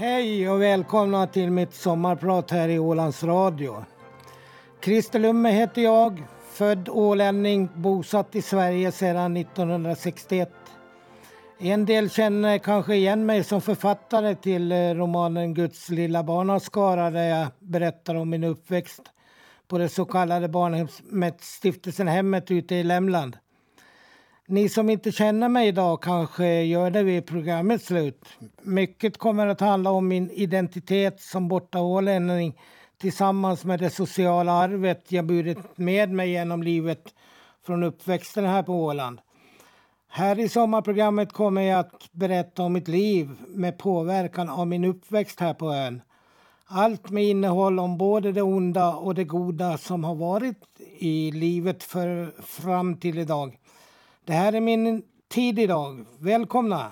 Hej och välkomna till mitt sommarprat här i Ålands Radio. Christer Lumme heter jag, född ålänning, bosatt i Sverige sedan 1961. En del känner kanske igen mig som författare till eh, romanen Guds lilla barnaskara där jag berättar om min uppväxt på det så kallade barnhemmet Stiftelsen Hemmet ute i Lämland. Ni som inte känner mig idag kanske gör det vid programmets slut. Mycket kommer att handla om min identitet som bortaålänning tillsammans med det sociala arvet jag burit med mig genom livet från uppväxten här på Åland. Här i sommarprogrammet kommer jag att berätta om mitt liv med påverkan av min uppväxt här på ön. Allt med innehåll om både det onda och det goda som har varit i livet för, fram till idag. Det här är min tid idag. Välkomna!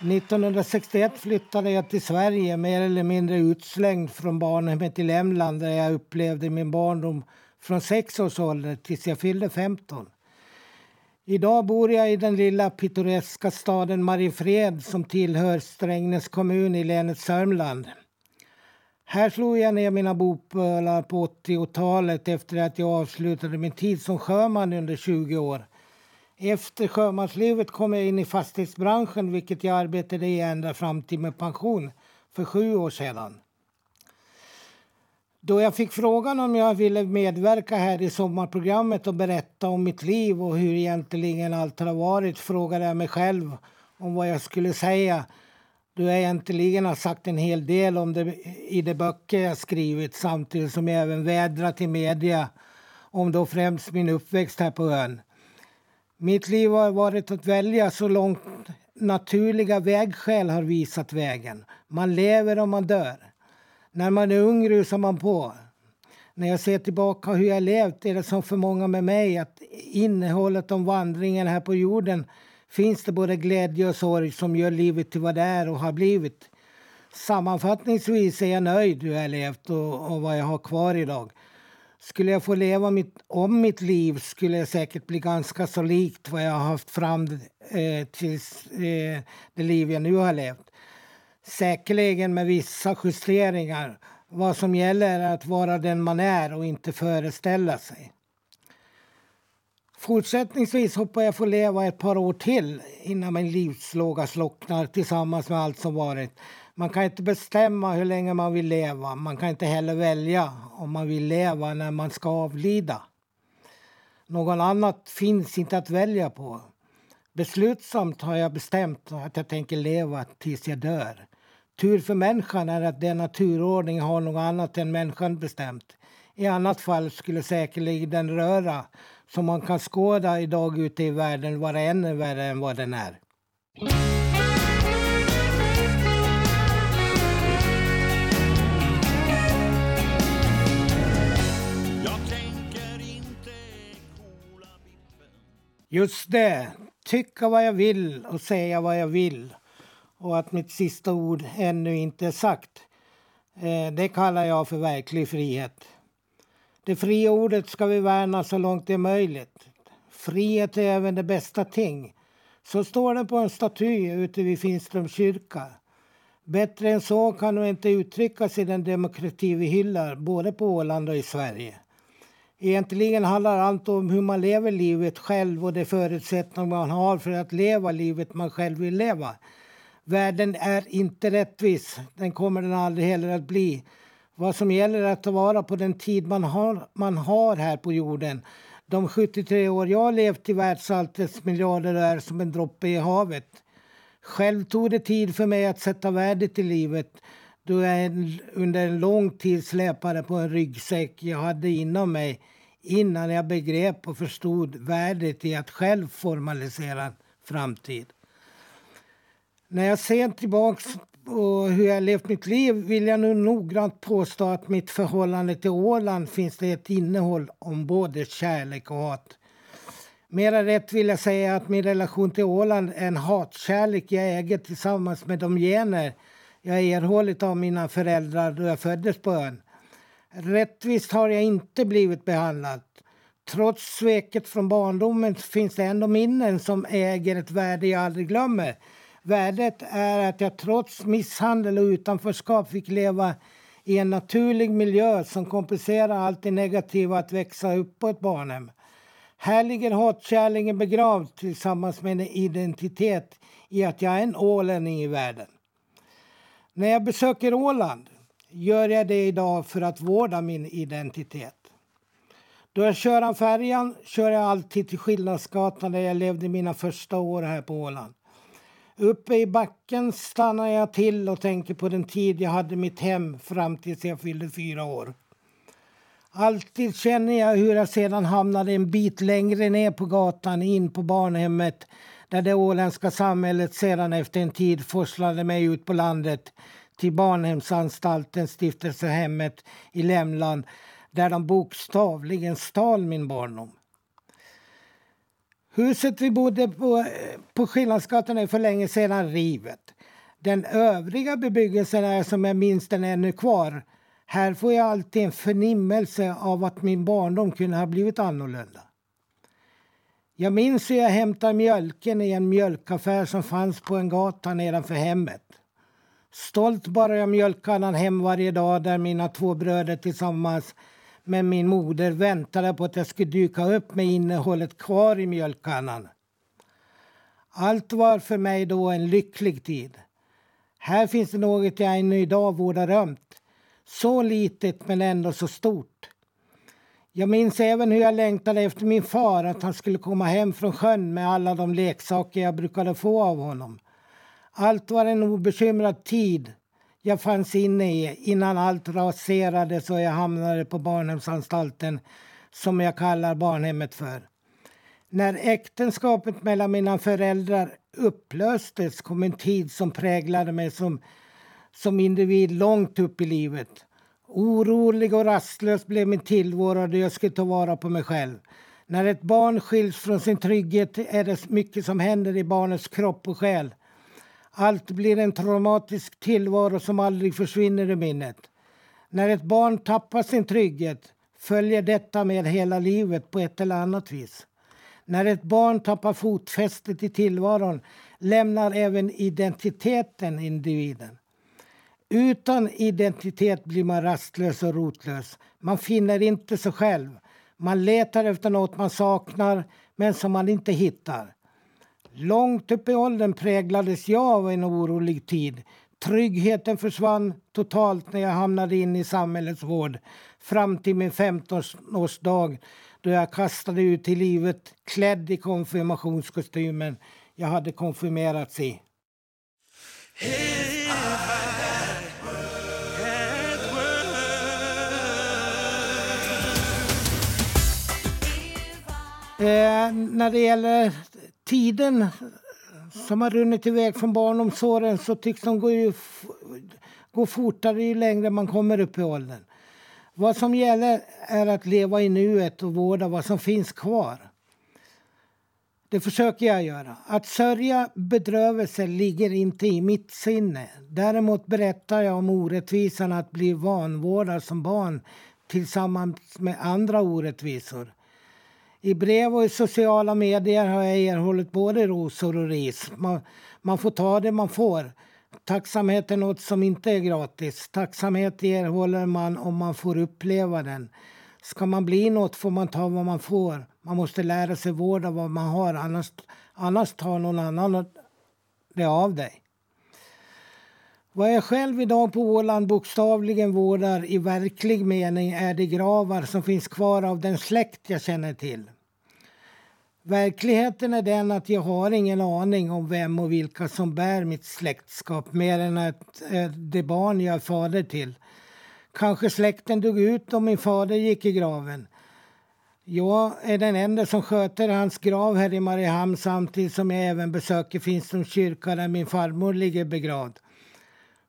1961 flyttade jag till Sverige mer eller mindre utslängd från barnhemmet i Lämland där jag upplevde min barndom från sex års ålder tills jag fyllde 15. Idag bor jag i den lilla pittoreska staden Mariefred som tillhör Strängnäs kommun i länet Sörmland. Här slog jag ner mina bopölar på 80-talet efter att jag avslutade min tid som sjöman under 20 år. Efter sjömanslivet kom jag in i fastighetsbranschen vilket jag arbetade i ända fram till min pension för sju år sedan. Då jag fick frågan om jag ville medverka här i sommarprogrammet och berätta om mitt liv och hur egentligen allt har varit frågade jag mig själv om vad jag skulle säga då jag egentligen har sagt en hel del om det i de böcker jag skrivit samtidigt som jag även vädrat i media om då främst min uppväxt här på ön. Mitt liv har varit att välja så långt naturliga vägskäl har visat vägen. Man lever och man dör. När man är ung rusar man på. När jag ser tillbaka hur jag levt är det som för många med mig att innehållet om vandringen här på jorden finns det både glädje och sorg som gör livet till vad det är och har blivit. Sammanfattningsvis är jag nöjd hur jag levt och, och vad jag har kvar idag. Skulle jag få leva mitt, om mitt liv skulle jag säkert bli ganska så likt vad jag har haft fram eh, till eh, det liv jag nu har levt. Säkerligen med vissa justeringar. Vad som gäller är att vara den man är och inte föreställa sig. Fortsättningsvis hoppas jag få leva ett par år till innan min livslåga slocknar tillsammans med allt som varit. Man kan inte bestämma hur länge man vill leva. Man kan inte heller välja om man vill leva när man ska avlida. Någon annat finns inte att välja på. Beslutsamt har jag bestämt att jag tänker leva tills jag dör. Tur för människan är att den naturordning har något annat än människan bestämt. I annat fall skulle säkerligen den röra som man kan skåda idag ute i världen vara ännu värre än vad den är. Just det. Tycka vad jag vill och säga vad jag vill. Och att mitt sista ord ännu inte är sagt. Eh, det kallar jag för verklig frihet. Det fria ordet ska vi värna så långt det är möjligt. Frihet är även det bästa ting. Så står det på en staty ute vid Finströms kyrka. Bättre än så kan nog inte uttryckas i den demokrati vi hyllar både på Åland och i Sverige. Egentligen handlar allt om hur man lever livet själv och de förutsättningar man har för att leva livet man själv vill leva. Världen är inte rättvis. Den kommer den aldrig heller att bli. Vad som gäller är att ta vara på den tid man har, man har här på jorden. De 73 år jag har levt i världsalltets miljarder är som en droppe i havet. Själv tog det tid för mig att sätta värdet i livet då jag under en lång tid släpade på en ryggsäck jag hade inom mig innan jag begrep och förstod värdet i att själv formalisera framtid. När jag ser tillbaka på hur jag levt mitt liv vill jag nu noggrant påstå att mitt förhållande till Åland finns det ett innehåll om både kärlek och hat. Mera rätt vill jag säga att min relation till Åland är en hatkärlek jag äger tillsammans med de gener jag erhållit av mina föräldrar då jag föddes på ön. Rättvist har jag inte blivit behandlad. Trots sveket från barndomen finns det ändå minnen som äger ett värde jag aldrig glömmer. Värdet är att jag trots misshandel och utanförskap fick leva i en naturlig miljö som kompenserar allt det negativa att växa upp på ett barnhem. Här ligger hatkärleken begravd tillsammans med en identitet i att jag är en ålänning i världen. När jag besöker Åland gör jag det idag för att vårda min identitet. Då jag kör färjan kör jag alltid till Skillnadsgatan där jag levde mina första år här på Åland. Uppe i backen stannar jag till och tänker på den tid jag hade mitt hem fram tills jag fyllde fyra år. Alltid känner jag hur jag sedan hamnade en bit längre ner på gatan in på barnhemmet där det åländska samhället sedan efter en tid forslade mig ut på landet till barnhemsanstalten Stiftelsehemmet i Lämland där de bokstavligen stal min barndom. Huset vi bodde på, på Skillnadsgatan är för länge sedan rivet. Den övriga bebyggelsen är som jag minns den ännu kvar. Här får jag alltid en förnimmelse av att min barndom kunde ha blivit annorlunda. Jag minns hur jag hämtade mjölken i en mjölkaffär som fanns på en gata nedanför hemmet. Stolt bar jag mjölkkannan hem varje dag där mina två bröder tillsammans med min moder väntade på att jag skulle dyka upp med innehållet kvar i mjölkkannan. Allt var för mig då en lycklig tid. Här finns det något jag ännu idag vårdar ömt. Så litet men ändå så stort. Jag minns även hur jag längtade efter min far, att han skulle komma hem från sjön med alla de leksaker jag brukade få av honom. Allt var en obekymrad tid jag fanns inne i innan allt raserades och jag hamnade på barnhemsanstalten som jag kallar barnhemmet för. När äktenskapet mellan mina föräldrar upplöstes kom en tid som präglade mig som, som individ långt upp i livet. Orolig och rastlös blev min tillvaro då jag skulle ta vara på mig själv. När ett barn skiljs från sin trygghet är det mycket som händer i barnets kropp och själ. Allt blir en traumatisk tillvaro som aldrig försvinner ur minnet. När ett barn tappar sin trygghet följer detta med hela livet på ett eller annat vis. När ett barn tappar fotfästet i tillvaron lämnar även identiteten individen. Utan identitet blir man rastlös och rotlös. Man finner inte sig själv. Man letar efter något man saknar men som man inte hittar. Långt upp i åldern präglades jag av en orolig tid. Tryggheten försvann totalt när jag hamnade in i samhällets vård fram till min 15-årsdag då jag kastade ut i livet klädd i konfirmationskostymen jag hade konfirmerats i. Eh, när det gäller tiden som har runnit iväg från barnomsorgen så tycks de gå, ju, gå fortare ju längre man kommer upp i åldern. Vad som gäller är att leva i nuet och vårda vad som finns kvar. Det försöker jag göra. Att sörja bedrövelser ligger inte i mitt sinne. Däremot berättar jag om orättvisan att bli vanvårdad som barn tillsammans med andra orättvisor. I brev och i sociala medier har jag erhållit både rosor och ris. Man, man får ta det man får. Tacksamhet är något som inte är gratis. Tacksamhet erhåller man om man får uppleva den. Ska man bli något får man ta vad man får. Man måste lära sig vårda vad man har, annars, annars tar någon annan det av dig. Vad jag själv idag på Åland bokstavligen vårdar i verklig mening är de gravar som finns kvar av den släkt jag känner till. Verkligheten är den att jag har ingen aning om vem och vilka som bär mitt släktskap mer än att eh, det barn jag är fader till. Kanske släkten dog ut om min fader gick i graven. Jag är den enda som sköter hans grav här i Mariehamn samtidigt som jag även besöker Finströms kyrka där min farmor ligger begravd.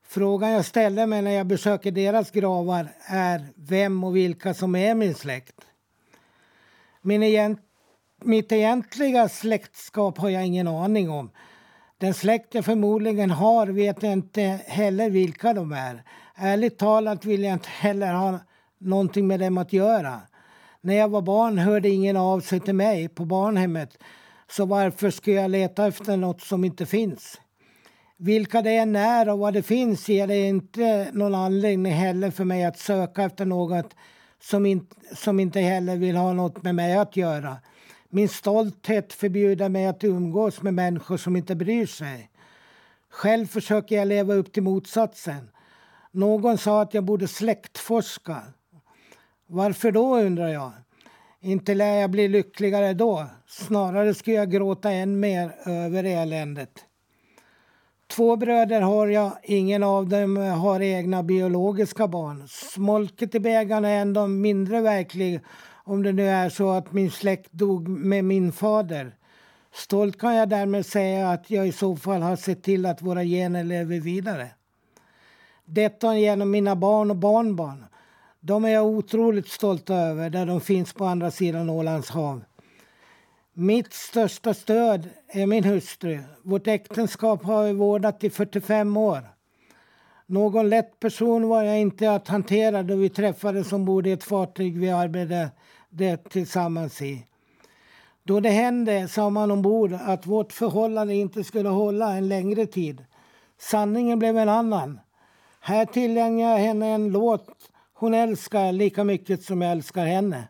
Frågan jag ställer mig när jag besöker deras gravar är vem och vilka som är min släkt. Min egent mitt egentliga släktskap har jag ingen aning om. Den släkt jag förmodligen har vet jag inte heller vilka de är. Ärligt talat vill jag inte heller ha någonting med dem att göra. När jag var barn hörde ingen av sig till mig på barnhemmet. Så varför ska jag leta efter något som inte finns? Vilka det än är och vad det finns ger det inte någon anledning heller för mig att söka efter något som, in, som inte heller vill ha något med mig att göra. Min stolthet förbjuder mig att umgås med människor som inte bryr sig. Själv försöker jag leva upp till motsatsen. Någon sa att jag borde släktforska. Varför då, undrar jag. Inte lär jag bli lyckligare då. Snarare skulle jag gråta än mer över eländet. Två bröder har jag. Ingen av dem har egna biologiska barn. Smolket i bägaren är ändå mindre verklig om det nu är så att min släkt dog med min fader. Stolt kan jag därmed säga att jag i så fall har sett till att våra gener lever vidare. Detta genom mina barn och barnbarn. De är jag otroligt stolt över där de finns på andra sidan Ålands hav. Mitt största stöd är min hustru. Vårt äktenskap har vi vårdat i 45 år. Någon lätt person var jag inte att hantera då vi träffades ombord i ett fartyg vi arbetade tillsammans i. Då det hände sa man ombord att vårt förhållande inte skulle hålla en längre tid. Sanningen blev en annan. Här tillägnar jag henne en låt hon älskar lika mycket som jag älskar henne.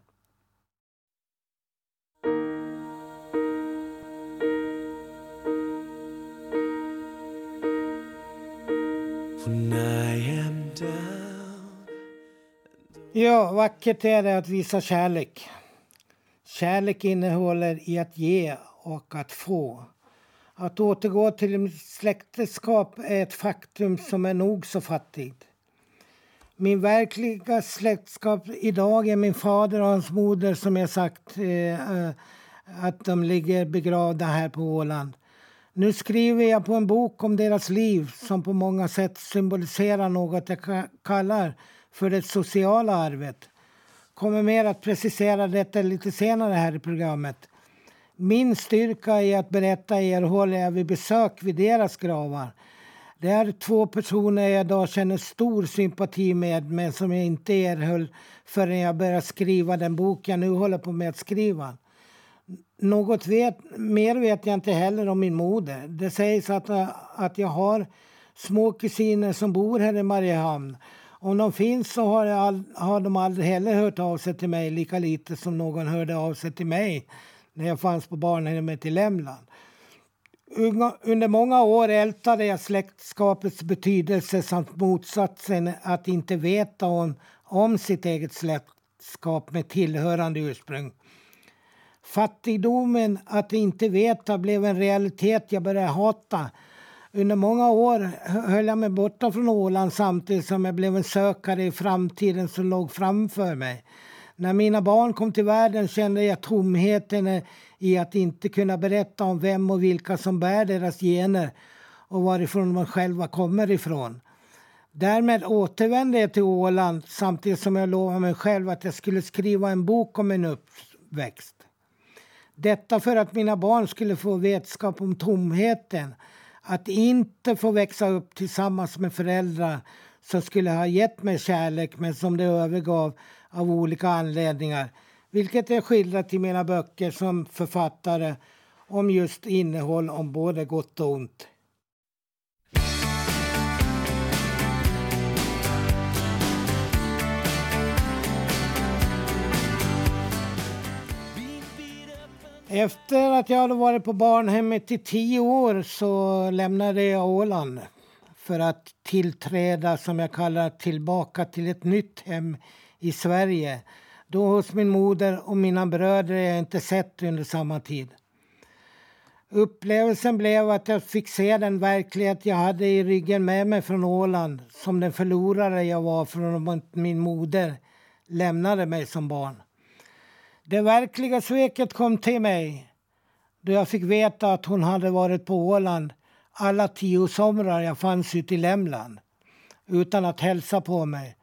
Ja, vackert är det att visa kärlek. Kärlek innehåller i att ge och att få. Att återgå till släktskap är ett faktum som är nog så fattigt. Min verkliga släktskap idag är min fader och hans moder som jag sagt eh, eh, att de ligger begravda här på Åland. Nu skriver jag på en bok om deras liv som på många sätt symboliserar något jag kallar för det sociala arvet. Kommer mer att precisera detta lite senare här i programmet. Min styrka i att berätta erhåller jag vid besök vid deras gravar. Det är två personer jag idag känner stor sympati med men som jag inte erhöll förrän jag började skriva den bok jag nu håller på med att skriva. Något vet, mer vet jag inte heller om min moder. Det sägs att, att jag har små kusiner som bor här i Mariehamn. Om de finns så har, jag, har de aldrig heller hört av sig till mig lika lite som någon hörde av sig till mig när jag fanns på barnhemmet i Lämland. Under många år ältade jag släktskapets betydelse samt motsatsen att inte veta om, om sitt eget släktskap med tillhörande ursprung. Fattigdomen att inte veta blev en realitet jag började hata. Under många år höll jag mig borta från Åland samtidigt som jag blev en sökare i framtiden som låg framför mig. När mina barn kom till världen kände jag tomheten i att inte kunna berätta om vem och vilka som bär deras gener och varifrån de själva kommer ifrån. Därmed återvände jag till Åland samtidigt som jag lovade mig själv att jag skulle skriva en bok om min uppväxt. Detta för att mina barn skulle få vetskap om tomheten. Att inte få växa upp tillsammans med föräldrar som skulle ha gett mig kärlek men som de övergav av olika anledningar. Vilket är skildrat i mina böcker som författare om just innehåll om både gott och ont. Efter att jag hade varit på barnhemmet i tio år så lämnade jag Åland för att tillträda, som jag kallar tillbaka till ett nytt hem i Sverige. Då hos min moder och mina bröder jag inte sett under samma tid. Upplevelsen blev att jag fick se den verklighet jag hade i ryggen med mig från Åland som den förlorare jag var från att min moder lämnade mig som barn. Det verkliga sveket kom till mig då jag fick veta att hon hade varit på Åland alla tio somrar jag fanns ute i Lämland utan att hälsa på mig.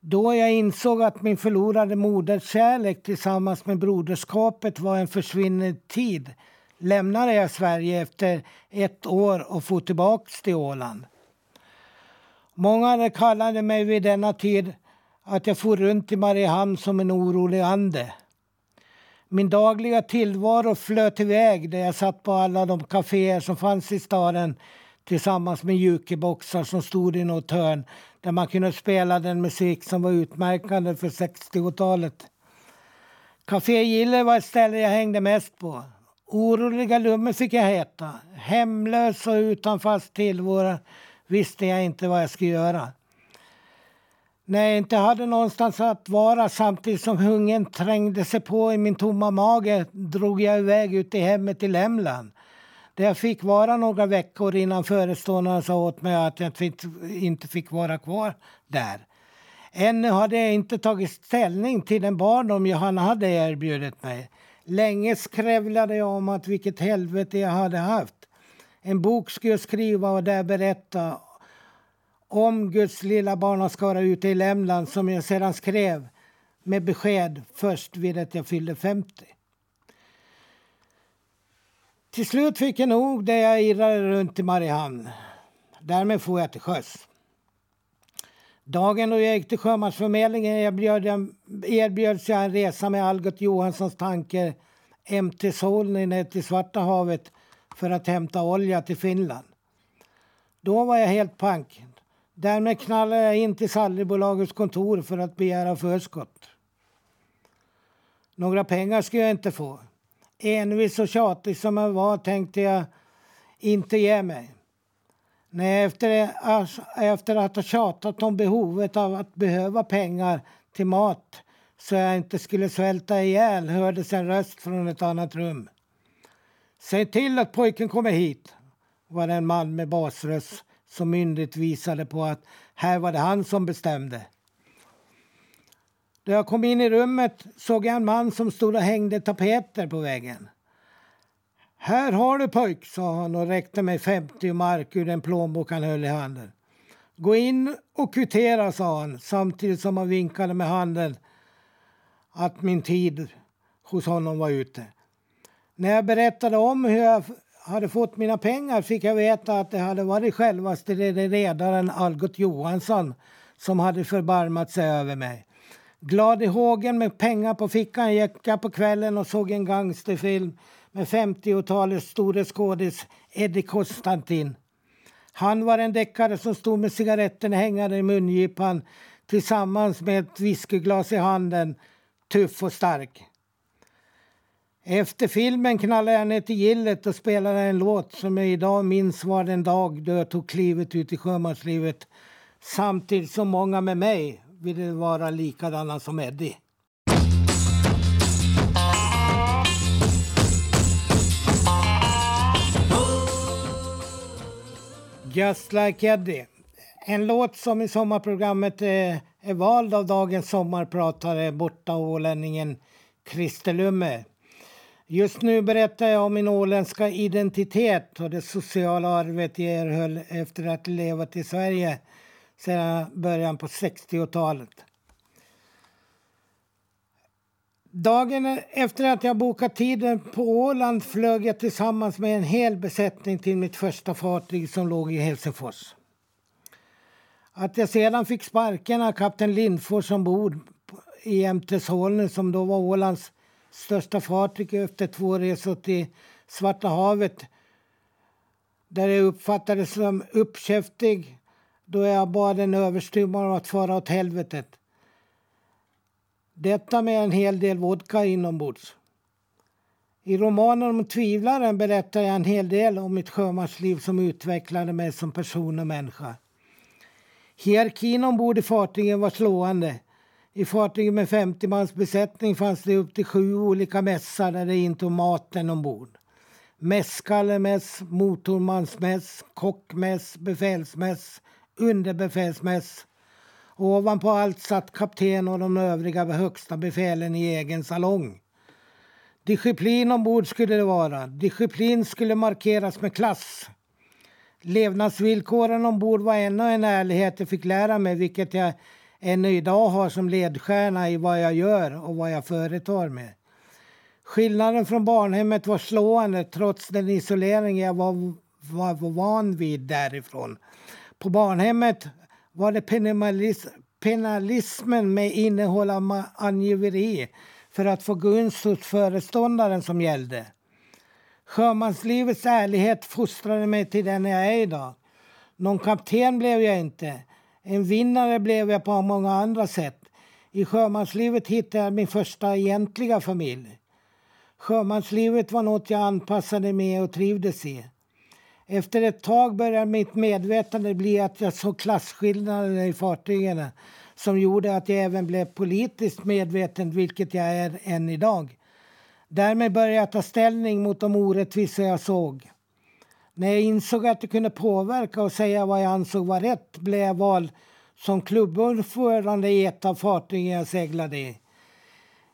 Då jag insåg att min förlorade moderskärlek tillsammans med broderskapet var en försvinnande tid lämnade jag Sverige efter ett år och for tillbaka till Åland. Många kallade mig vid denna tid att jag for runt i Mariehamn som en orolig ande. Min dagliga tillvaro flöt iväg där jag satt på alla de kaféer som fanns i staden tillsammans med jukeboxar som stod i något hörn där man kunde spela den musik som var utmärkande för 60-talet. Café Gille var ett ställe jag hängde mest på. Oroliga Lumme fick jag heta. Hemlös och utan fast tillvaro visste jag inte vad jag skulle göra. När jag inte hade någonstans att vara samtidigt som hungern trängde sig på i min tomma mage drog jag iväg ut i hemmet i Lämland. Där jag fick vara några veckor innan föreståndaren sa åt mig att jag inte fick vara kvar där. Ännu hade jag inte tagit ställning till den barndom Johanna hade erbjudit mig. Länge skrävlade jag om att vilket helvete jag hade haft. En bok skulle jag skriva och där berätta om Guds lilla barnaskara ute i Lämland som jag sedan skrev med besked först vid att jag fyllde 50. Till slut fick jag nog där jag irrade runt i Mariehamn. Därmed får jag till sjöss. Dagen då jag gick till Sjömansförmedlingen erbjöd jag, erbjöds jag en resa med Algot Johanssons tanker MT Solny ner till Svarta havet för att hämta olja till Finland. Då var jag helt pank. Därmed knallade jag in till Sallibolagets kontor för att begära förskott. Några pengar skulle jag inte få. Envis och tjatig som jag var tänkte jag inte ge mig. Nej, efter, alltså, efter att ha tjatat om behovet av att behöva pengar till mat så jag inte skulle svälta ihjäl hördes en röst från ett annat rum. Säg till att pojken kommer hit, var det en man med basröst som myndigt visade på att här var det han som bestämde. Då jag kom in i rummet såg jag en man som stod och hängde tapeter på väggen. Här har du pojk, sa han och räckte mig 50 mark ur den plånbok han höll i handen. Gå in och kvittera, sa han samtidigt som han vinkade med handen att min tid hos honom var ute. När jag berättade om hur jag hade fått mina pengar fick jag veta att det hade varit självaste redaren Algot Johansson som hade förbarmat sig över mig. Glad i hågen med pengar på fickan gick jag på kvällen och såg en gangsterfilm med 50-talets store skådis Eddie Konstantin. Han var en deckare som stod med cigaretten hängande i mungipan tillsammans med ett whiskyglas i handen, tuff och stark. Efter filmen knallade jag ner till gillet och spelade en låt som jag idag minns var den dag då jag tog klivet ut i sjömanslivet samtidigt som många med mig ville vara likadana som Eddie. Just like Eddie. En låt som i sommarprogrammet är, är vald av dagens sommarpratare, borta ålänningen Christer Lumme. Just nu berättar jag om min åländska identitet och det sociala arvet jag erhöll efter att ha levat i Sverige sedan början på 60-talet. Dagen efter att jag bokat tiden på Åland flög jag tillsammans med en hel besättning till mitt första fartyg som låg i Helsingfors. Att jag sedan fick sparken av kapten Lindfors ombord i MT Solny som då var Ålands största fartyg efter två resor till Svarta havet där jag uppfattades som uppkäftig då jag bad en överstyrman att fara åt helvetet. Detta med en hel del vodka inombords. I romanen om tvivlaren berättar jag en hel del om mitt sjömansliv som utvecklade mig som person och människa. Hierarkin ombord i fartygen var slående. I fartyget med 50 mans besättning fanns det upp till sju olika mässar där det intog maten ombord. Mässkallemäss, motormansmäss, kockmäss, befälsmäss, underbefälsmäss. Ovanpå allt satt kapten och de övriga högsta befälen i egen salong. Disciplin ombord skulle det vara. Disciplin skulle markeras med klass. Levnadsvillkoren ombord var ännu en ärlighet jag fick lära mig vilket jag än idag har som ledstjärna i vad jag gör och vad jag företar mig. Skillnaden från barnhemmet var slående trots den isolering jag var, var, var van vid därifrån. På barnhemmet var det penalismen med innehåll av angiveri för att få gunst hos föreståndaren som gällde. Sjömanslivets ärlighet fostrade mig till den jag är idag. Någon kapten blev jag inte. En vinnare blev jag på många andra sätt. I sjömanslivet hittade jag min första egentliga familj. Sjömanslivet var något jag anpassade mig och trivdes i. Efter ett tag började mitt medvetande bli att jag såg klasskillnader i fartygen som gjorde att jag även blev politiskt medveten, vilket jag är än idag. Därmed började jag ta ställning mot de orättvisor jag såg. När jag insåg att jag kunde påverka och säga vad jag ansåg var rätt blev jag vald som klubbordförande i ett av fartygen jag seglade i.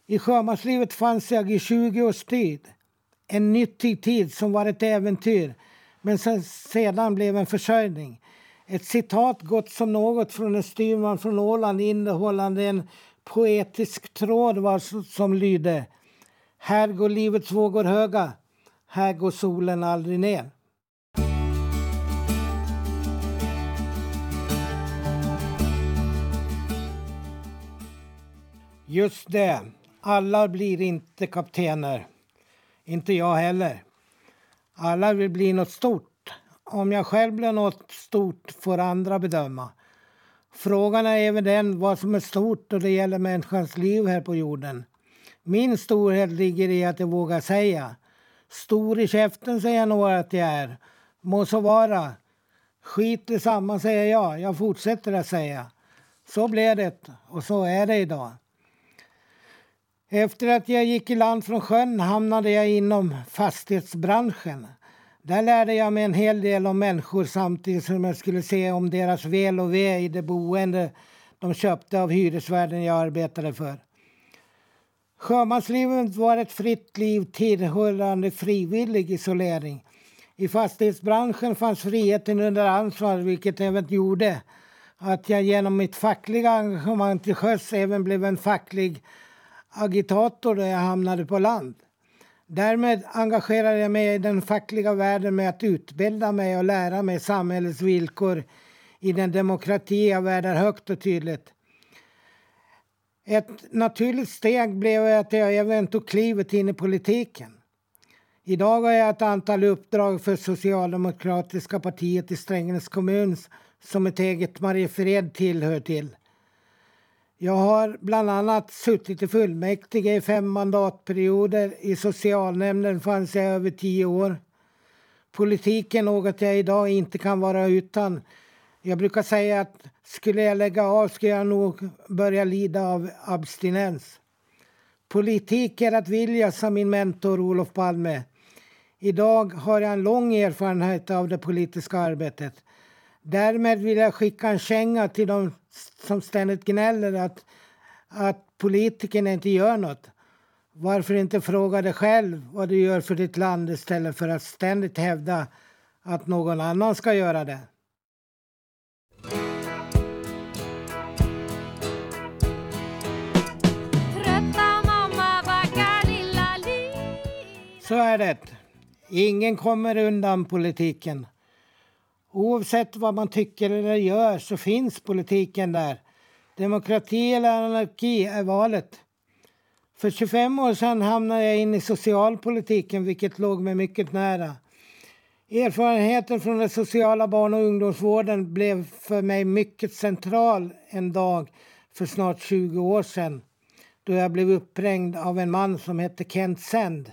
I sjömanslivet fanns jag i 20 års tid. En nyttig tid som var ett äventyr men som sedan blev en försörjning. Ett citat gott som något från en styrman från Åland innehållande en poetisk tråd var som lyder Här går livets vågor höga, här går solen aldrig ner. Just det. Alla blir inte kaptener. Inte jag heller. Alla vill bli något stort. Om jag själv blir något stort får andra bedöma. Frågan är även den vad som är stort då det gäller människans liv här på jorden. Min storhet ligger i att jag vågar säga. Stor i käften säger några att jag är. Må så vara. Skit i samma säger jag. Jag fortsätter att säga. Så blev det och så är det idag. Efter att jag gick i land från sjön hamnade jag inom fastighetsbranschen. Där lärde jag mig en hel del om människor samtidigt som jag skulle se om deras väl och ve i det boende de köpte av hyresvärden jag arbetade för. Sjömanslivet var ett fritt liv tillhörande frivillig isolering. I fastighetsbranschen fanns friheten under ansvar vilket även gjorde att jag genom mitt fackliga engagemang till sjöss även blev en facklig agitator där jag hamnade på land. Därmed engagerade jag mig i den fackliga världen med att utbilda mig och lära mig samhällets villkor i den demokrati jag värdar högt och tydligt. Ett naturligt steg blev att jag även tog klivet in i politiken. Idag har jag ett antal uppdrag för Socialdemokratiska partiet i Strängnäs kommun som ett eget Mariefred tillhör till. Jag har bland annat suttit i fullmäktige i fem mandatperioder. I socialnämnden fanns jag över tio år. Politik är något jag idag inte kan vara utan. Jag brukar säga att skulle jag lägga av skulle jag nog börja lida av abstinens. Politik är att vilja, sa min mentor Olof Palme. Idag har jag en lång erfarenhet av det politiska arbetet. Därmed vill jag skicka en känga till de som ständigt gnäller att, att politikerna inte gör något. Varför inte fråga dig själv vad du gör för ditt land istället för att ständigt hävda att någon annan ska göra det? Så är det. Ingen kommer undan politiken. Oavsett vad man tycker eller gör så finns politiken där. Demokrati eller anarki är valet. För 25 år sedan hamnade jag in i socialpolitiken vilket låg mig mycket nära. Erfarenheten från den sociala barn och ungdomsvården blev för mig mycket central en dag för snart 20 år sedan då jag blev uppringd av en man som hette Kent Send.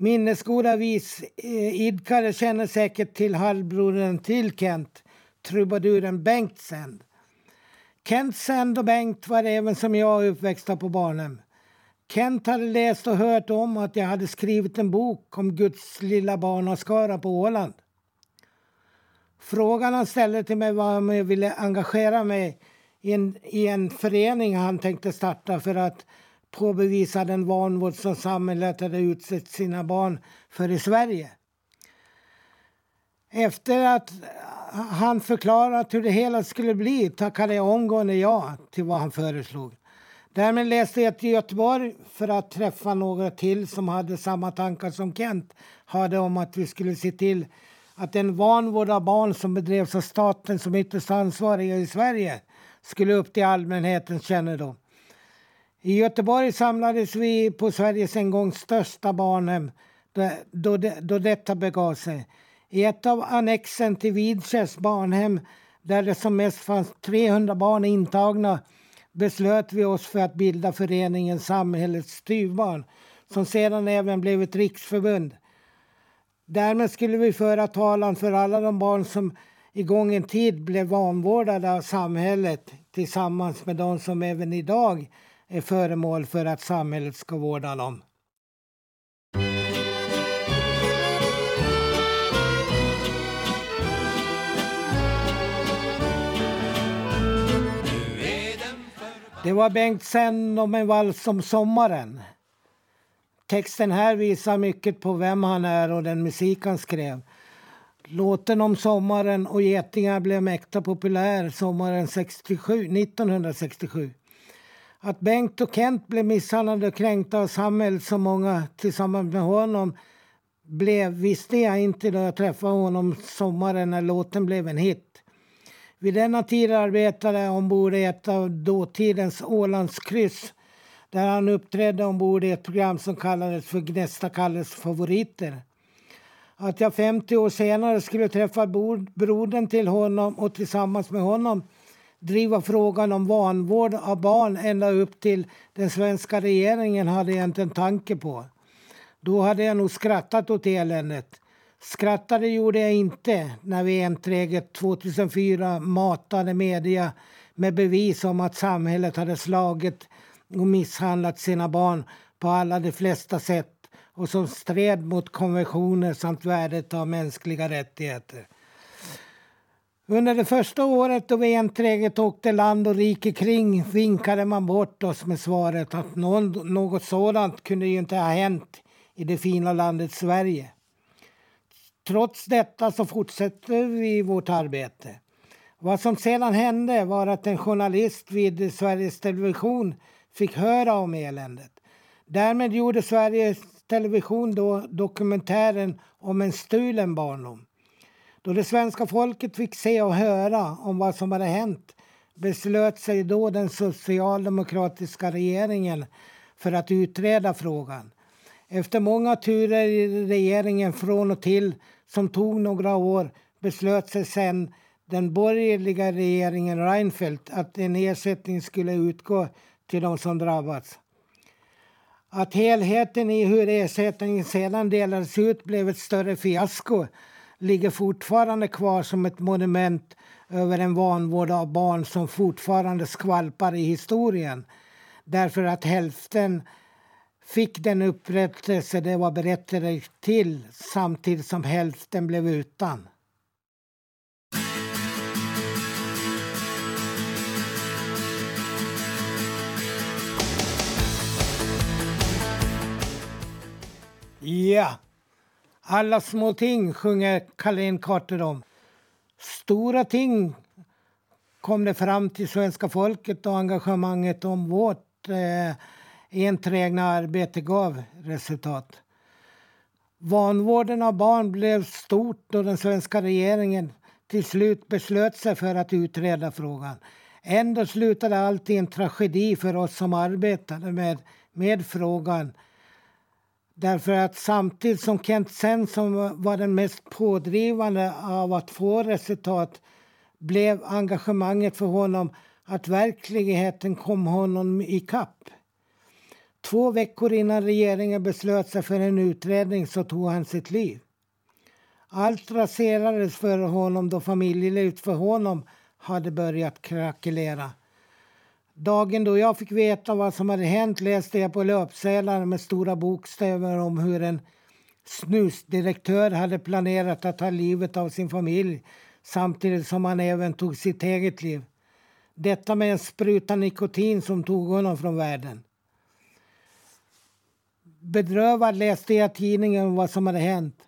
Minnesgoda visidkare eh, känner säkert till halvbrodern till Kent, trubaduren Bengt Sänd. Kent Sänd och Bengt var även som jag uppväxta på Barnhem. Kent hade läst och hört om att jag hade skrivit en bok om Guds lilla barnaskara på Åland. Frågan han ställde till mig var om jag ville engagera mig i en, i en förening han tänkte starta för att påbevisa den vanvård som samhället hade utsatt sina barn för i Sverige. Efter att han förklarat hur det hela skulle bli tackade jag omgående ja till vad han föreslog. Därmed läste jag till Göteborg för att träffa några till som hade samma tankar som Kent hade om att vi skulle se till att den vanvård av barn som bedrevs av staten som ytterst ansvariga i Sverige skulle upp till allmänhetens kännedom. I Göteborg samlades vi på Sveriges en gång största barnhem då, det, då detta begav sig. I ett av annexen till Vidkärs barnhem där det som mest fanns 300 barn intagna beslöt vi oss för att bilda föreningen Samhällets styvbarn som sedan även blev ett riksförbund. Därmed skulle vi föra talan för alla de barn som i gången tid blev vanvårdade av samhället tillsammans med de som även idag är föremål för att samhället ska vårda dem. Det var Bengt Sen om en vals om sommaren. Texten här visar mycket på vem han är och den musik han skrev. Låten om sommaren och getingar blev mäkta populär sommaren 67, 1967. Att Bengt och Kent blev misshandlade och kränkta av samhället så många tillsammans med honom blev visste jag inte då jag träffade honom sommaren när låten blev en hit. Vid denna tid arbetade jag ombord i ett av dåtidens Ålandskryss där han uppträdde ombord i ett program som kallades för Gnesta Kalles favoriter. Att jag 50 år senare skulle träffa brodern till honom och tillsammans med honom driva frågan om vanvård av barn ända upp till den svenska regeringen hade jag inte en tanke på. Då hade jag nog skrattat åt eländet. Skrattade gjorde jag inte när vi enträget 2004 matade media med bevis om att samhället hade slagit och misshandlat sina barn på alla de flesta sätt och som stred mot konventioner samt värdet av mänskliga rättigheter. Under det första året då vi enträget åkte land och rike kring vinkade man bort oss med svaret att någon, något sådant kunde ju inte ha hänt i det fina landet Sverige. Trots detta så fortsätter vi vårt arbete. Vad som sedan hände var att en journalist vid Sveriges Television fick höra om eländet. Därmed gjorde Sveriges Television då dokumentären om en stulen barndom. Då det svenska folket fick se och höra om vad som hade hänt beslöt sig då den socialdemokratiska regeringen för att utreda frågan. Efter många turer i regeringen från och till som tog några år beslöt sig sen den borgerliga regeringen Reinfeldt att en ersättning skulle utgå till de som drabbats. Att helheten i hur ersättningen sedan delades ut blev ett större fiasko ligger fortfarande kvar som ett monument över en vanvård av barn som fortfarande skvalpar i historien. Därför att hälften fick den upprättelse det var berättigade till samtidigt som hälften blev utan. Ja, alla små ting sjunger Carlén Carter om. Stora ting kom det fram till svenska folket och engagemanget om vårt eh, enträgna arbete gav resultat. Vanvården av barn blev stort då den svenska regeringen till slut beslöt sig för att utreda frågan. Ändå slutade allt i en tragedi för oss som arbetade med, med frågan. Därför att samtidigt som Kent Svensson var den mest pådrivande av att få resultat blev engagemanget för honom att verkligheten kom honom i kapp. Två veckor innan regeringen beslöt sig för en utredning så tog han sitt liv. Allt raserades för honom då familjelivet för honom hade börjat krackelera. Dagen då jag fick veta vad som hade hänt läste jag på löpsedlarna med stora bokstäver om hur en snusdirektör hade planerat att ta livet av sin familj samtidigt som han även tog sitt eget liv. Detta med en spruta nikotin som tog honom från världen. Bedrövad läste jag tidningen om vad som hade hänt.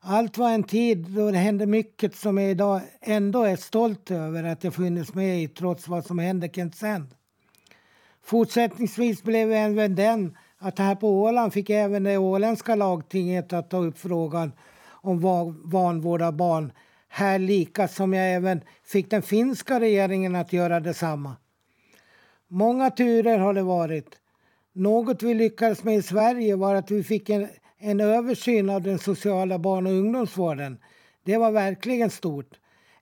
Allt var en tid då det hände mycket som jag idag ändå är stolt över att jag funnits med i trots vad som hände Kent sen. Fortsättningsvis blev även den att här på Åland fick även det åländska lagtinget att ta upp frågan om vanvård av barn här lika som jag även fick den finska regeringen att göra detsamma. Många turer har det varit. Något vi lyckades med i Sverige var att vi fick en, en översyn av den sociala barn och ungdomsvården. Det var verkligen stort.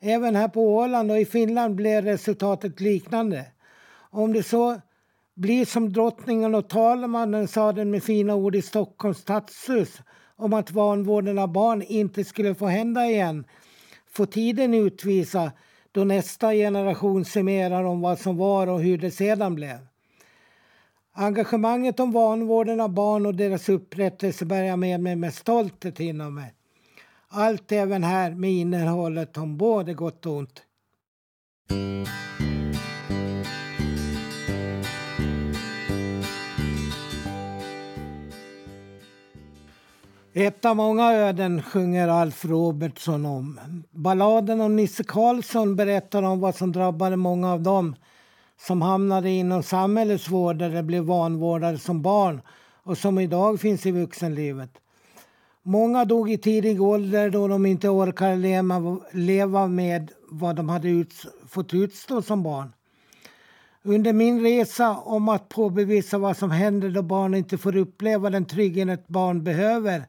Även här på Åland och i Finland blev resultatet liknande. Om det så blir som drottningen och talmannen sa den med fina ord i Stockholms stadshus om att vanvården av barn inte skulle få hända igen får tiden utvisa då nästa generation summerar om vad som var och hur det sedan blev. Engagemanget om vanvården av barn och deras upprättelse bär jag med mig med stolthet inom mig. Allt även här med innehållet om både gott och ont. Ett av många öden sjunger Alf Robertsson om. Balladen om Nisse Karlsson berättar om vad som drabbade många av dem som hamnade inom samhällets vård där de blev vanvårdade som barn och som idag finns i vuxenlivet. Många dog i tidig ålder då de inte orkade leva, leva med vad de hade ut, fått utstå som barn. Under min resa om att påbevisa vad som händer då barn inte får uppleva den trygghet ett barn behöver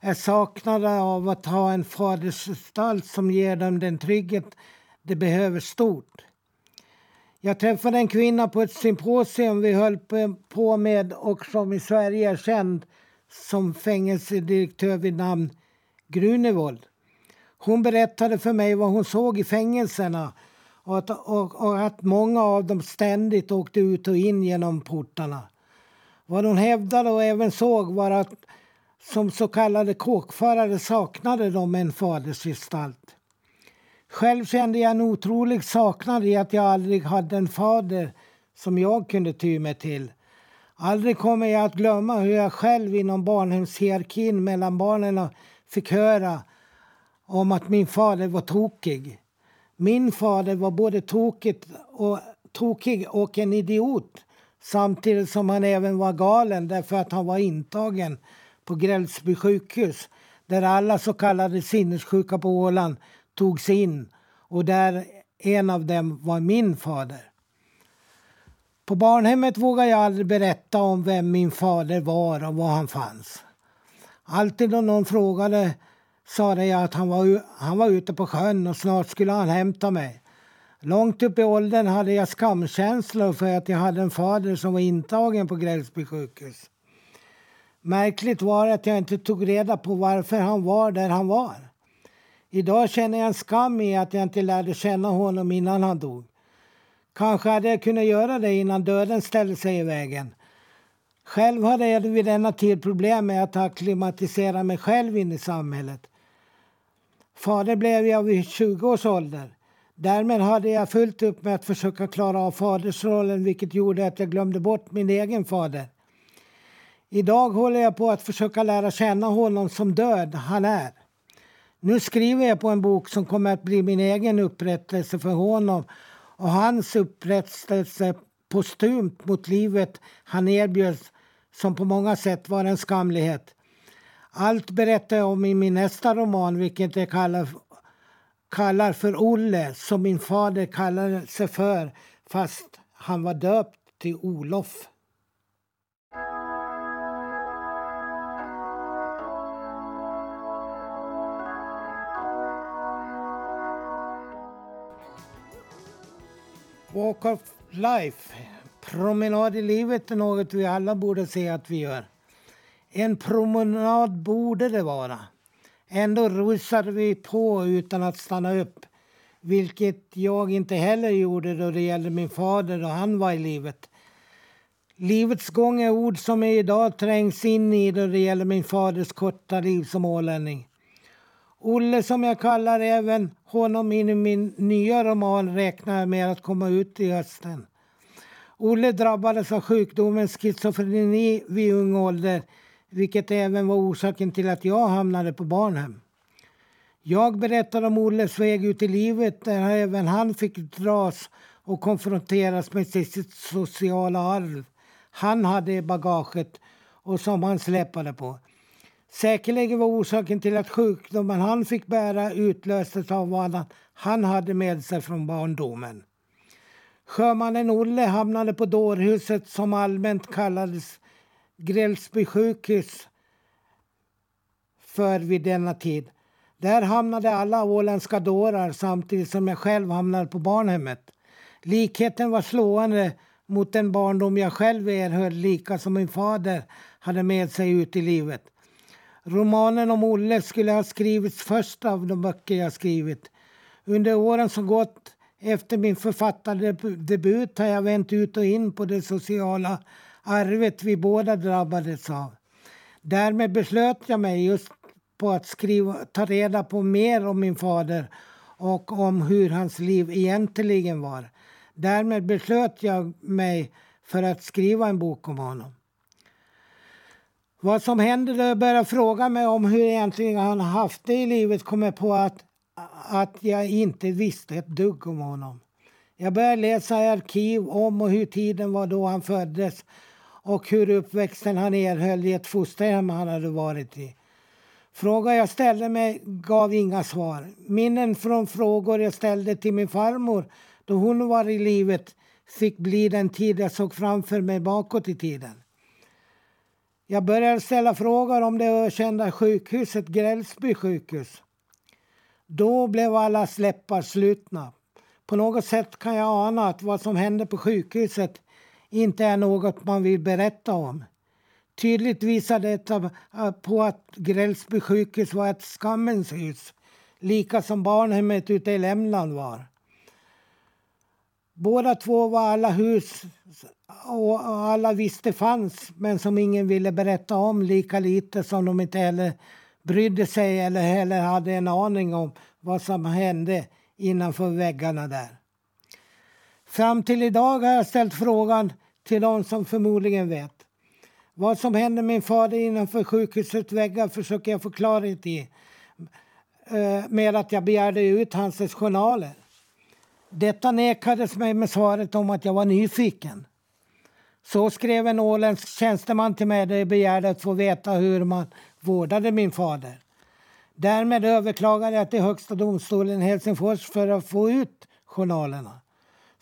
är saknaden av att ha en fadersgestalt som ger dem den trygghet de behöver stort. Jag träffade en kvinna på ett symposium vi höll på med och som i Sverige är känd som fängelsedirektör vid namn Grunevold. Hon berättade för mig vad hon såg i fängelserna och att, och, och att många av dem ständigt åkte ut och in genom portarna. Vad hon hävdade och även såg var att som så kallade kåkfarare saknade de en fadersgestalt. Själv kände jag en otrolig saknad i att jag aldrig hade en fader som jag kunde ty mig till. Aldrig kommer jag att glömma hur jag själv inom barnhemshierarkin mellan barnen fick höra om att min fader var tokig. Min fader var både tokigt och, tokig och en idiot samtidigt som han även var galen därför att han var intagen på Grälsby sjukhus där alla så kallade sinnessjuka på Åland togs in och där en av dem var min fader. På barnhemmet vågade jag aldrig berätta om vem min fader var och var han fanns. Alltid då någon frågade sa jag att han var, han var ute på sjön och snart skulle han hämta mig. Långt upp i åldern hade jag skamkänslor för att jag hade en fader som var intagen på Grälsby sjukhus. Märkligt var att jag inte tog reda på varför han var där han var. Idag känner jag en skam i att jag inte lärde känna honom innan han dog. Kanske hade jag kunnat göra det innan döden ställde sig i vägen. Själv hade jag vid denna tid problem med att acklimatisera mig själv in i samhället. Fader blev jag vid 20 års ålder. Därmed hade jag fullt upp med att försöka klara av fadersrollen vilket gjorde att jag glömde bort min egen fader. Idag håller jag på att försöka lära känna honom som död han är. Nu skriver jag på en bok som kommer att bli min egen upprättelse för honom och hans upprättelse postumt mot livet han erbjöds som på många sätt var en skamlighet. Allt berättar jag om i min nästa roman vilket jag kallar, kallar för Olle som min fader kallade sig för fast han var döpt till Olof. Walk of life, promenad i livet är något vi alla borde se att vi gör. En promenad borde det vara. Ändå rusade vi på utan att stanna upp. Vilket jag inte heller gjorde då det gällde min fader och han var i livet. Livets gång är ord som jag idag trängs in i då det gäller min faders korta liv som ålänning. Olle som jag kallar även honom in i min nya roman räknar jag med att komma ut i hösten. Olle drabbades av sjukdomen schizofreni vid ung ålder vilket även var orsaken till att jag hamnade på barnhem. Jag berättar om Olles väg ut i livet där även han fick dras och konfronteras med sitt sociala arv han hade i bagaget och som han släpade på. Säkerligen var orsaken till att sjukdomen han fick bära utlöstes av vad han hade med sig från barndomen. Sjömannen Olle hamnade på dårhuset som allmänt kallades Grälsby sjukhus för vid denna tid. Där hamnade alla åländska dårar samtidigt som jag själv hamnade på barnhemmet. Likheten var slående mot den barndom jag själv erhöll lika som min fader hade med sig ut i livet. Romanen om Olle skulle ha skrivits först av de böcker jag skrivit. Under åren som gått efter min författardebut har jag vänt ut och in på det sociala arvet vi båda drabbades av. Därmed beslöt jag mig just på att skriva, ta reda på mer om min fader och om hur hans liv egentligen var. Därmed beslöt jag mig för att skriva en bok om honom. Vad som hände då jag började fråga mig om hur egentligen han haft det i livet kom jag på att, att jag inte visste ett dugg om honom. Jag började läsa i arkiv om och hur tiden var då han föddes och hur uppväxten han erhöll i ett fosterhem han hade varit i. Frågor jag ställde mig gav inga svar. Minnen från frågor jag ställde till min farmor då hon var i livet fick bli den tid jag såg framför mig bakåt i tiden. Jag började ställa frågor om det ökända sjukhuset Grälsby sjukhus. Då blev alla släppar slutna. På något sätt kan jag ana att vad som hände på sjukhuset inte är något man vill berätta om. Tydligt visar detta på att Grälsby sjukhus var ett skammens hus, lika som barnhemmet ute i Lämland var. Båda två var alla hus och alla visste fanns men som ingen ville berätta om lika lite som de inte heller brydde sig eller heller hade en aning om vad som hände innanför väggarna där. Fram till idag har jag ställt frågan till de som förmodligen vet. Vad som hände min fader innanför sjukhusets väggar försöker jag få klarhet i eh, med att jag begärde ut hans journaler. Detta nekades mig med svaret om att jag var nyfiken. Så skrev en åländsk tjänsteman till mig där jag begärde att få veta hur man vårdade min fader. Därmed överklagade jag till Högsta domstolen i Helsingfors för att få ut journalerna.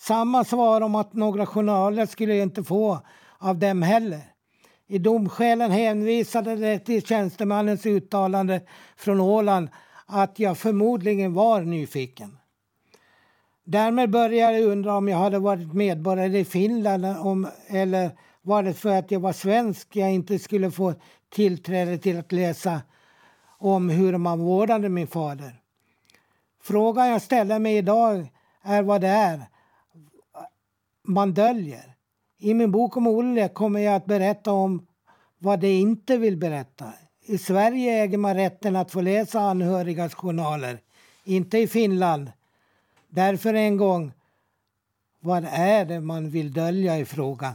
Samma svar om att några journaler skulle jag inte få av dem heller. I domskälen hänvisade det till tjänstemannens uttalande från Åland att jag förmodligen var nyfiken. Därmed började jag undra om jag hade varit medborgare i Finland om, eller var det för att jag var svensk jag inte skulle få tillträde till att läsa om hur man vårdade min fader. Frågan jag ställer mig idag är vad det är man döljer. I min bok om Olle kommer jag att berätta om vad de inte vill berätta. I Sverige äger man rätten att få läsa anhörigas journaler, inte i Finland. Därför en gång, vad är det man vill dölja i frågan?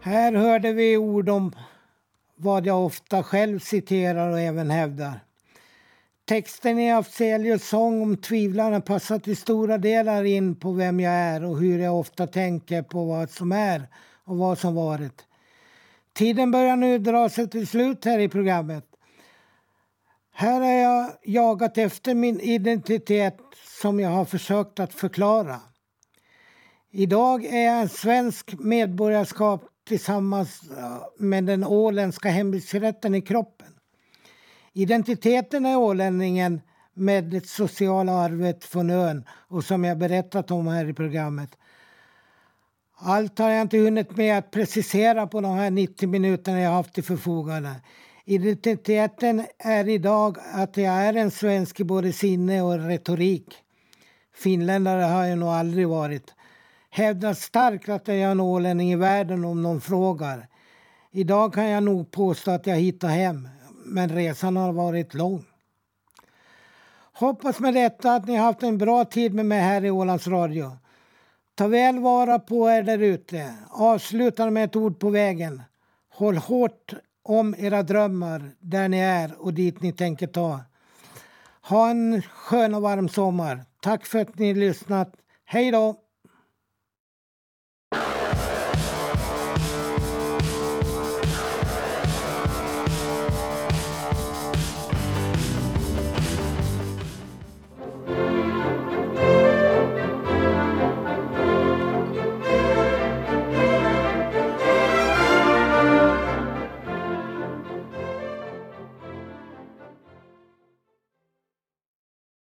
Här hörde vi ord om vad jag ofta själv citerar och även hävdar. Texten i Afzelius sång om tvivlarna passar till stora delar in på vem jag är och hur jag ofta tänker på vad som är och vad som varit. Tiden börjar nu dra sig till slut här i programmet. Här har jag jagat efter min identitet som jag har försökt att förklara. Idag är jag en svensk medborgarskap tillsammans eh, med den åländska hemvisträtten i kroppen. Identiteten är ålänningen med det sociala arvet från ön och som jag berättat om här i programmet. Allt har jag inte hunnit med att precisera på de här 90 minuterna jag haft till förfogande. Identiteten är idag att jag är en svensk i både sinne och retorik. Finländare har jag nog aldrig varit. Hävdar starkt att jag är en ålänning i världen om någon frågar. Idag kan jag nog påstå att jag hittar hem, men resan har varit lång. Hoppas med detta att ni har haft en bra tid med mig här i Ålands Radio. Ta väl vara på er där ute. Avsluta med ett ord på vägen. Håll hårt om era drömmar där ni är och dit ni tänker ta. Ha en skön och varm sommar. Tack för att ni har lyssnat. Hej då!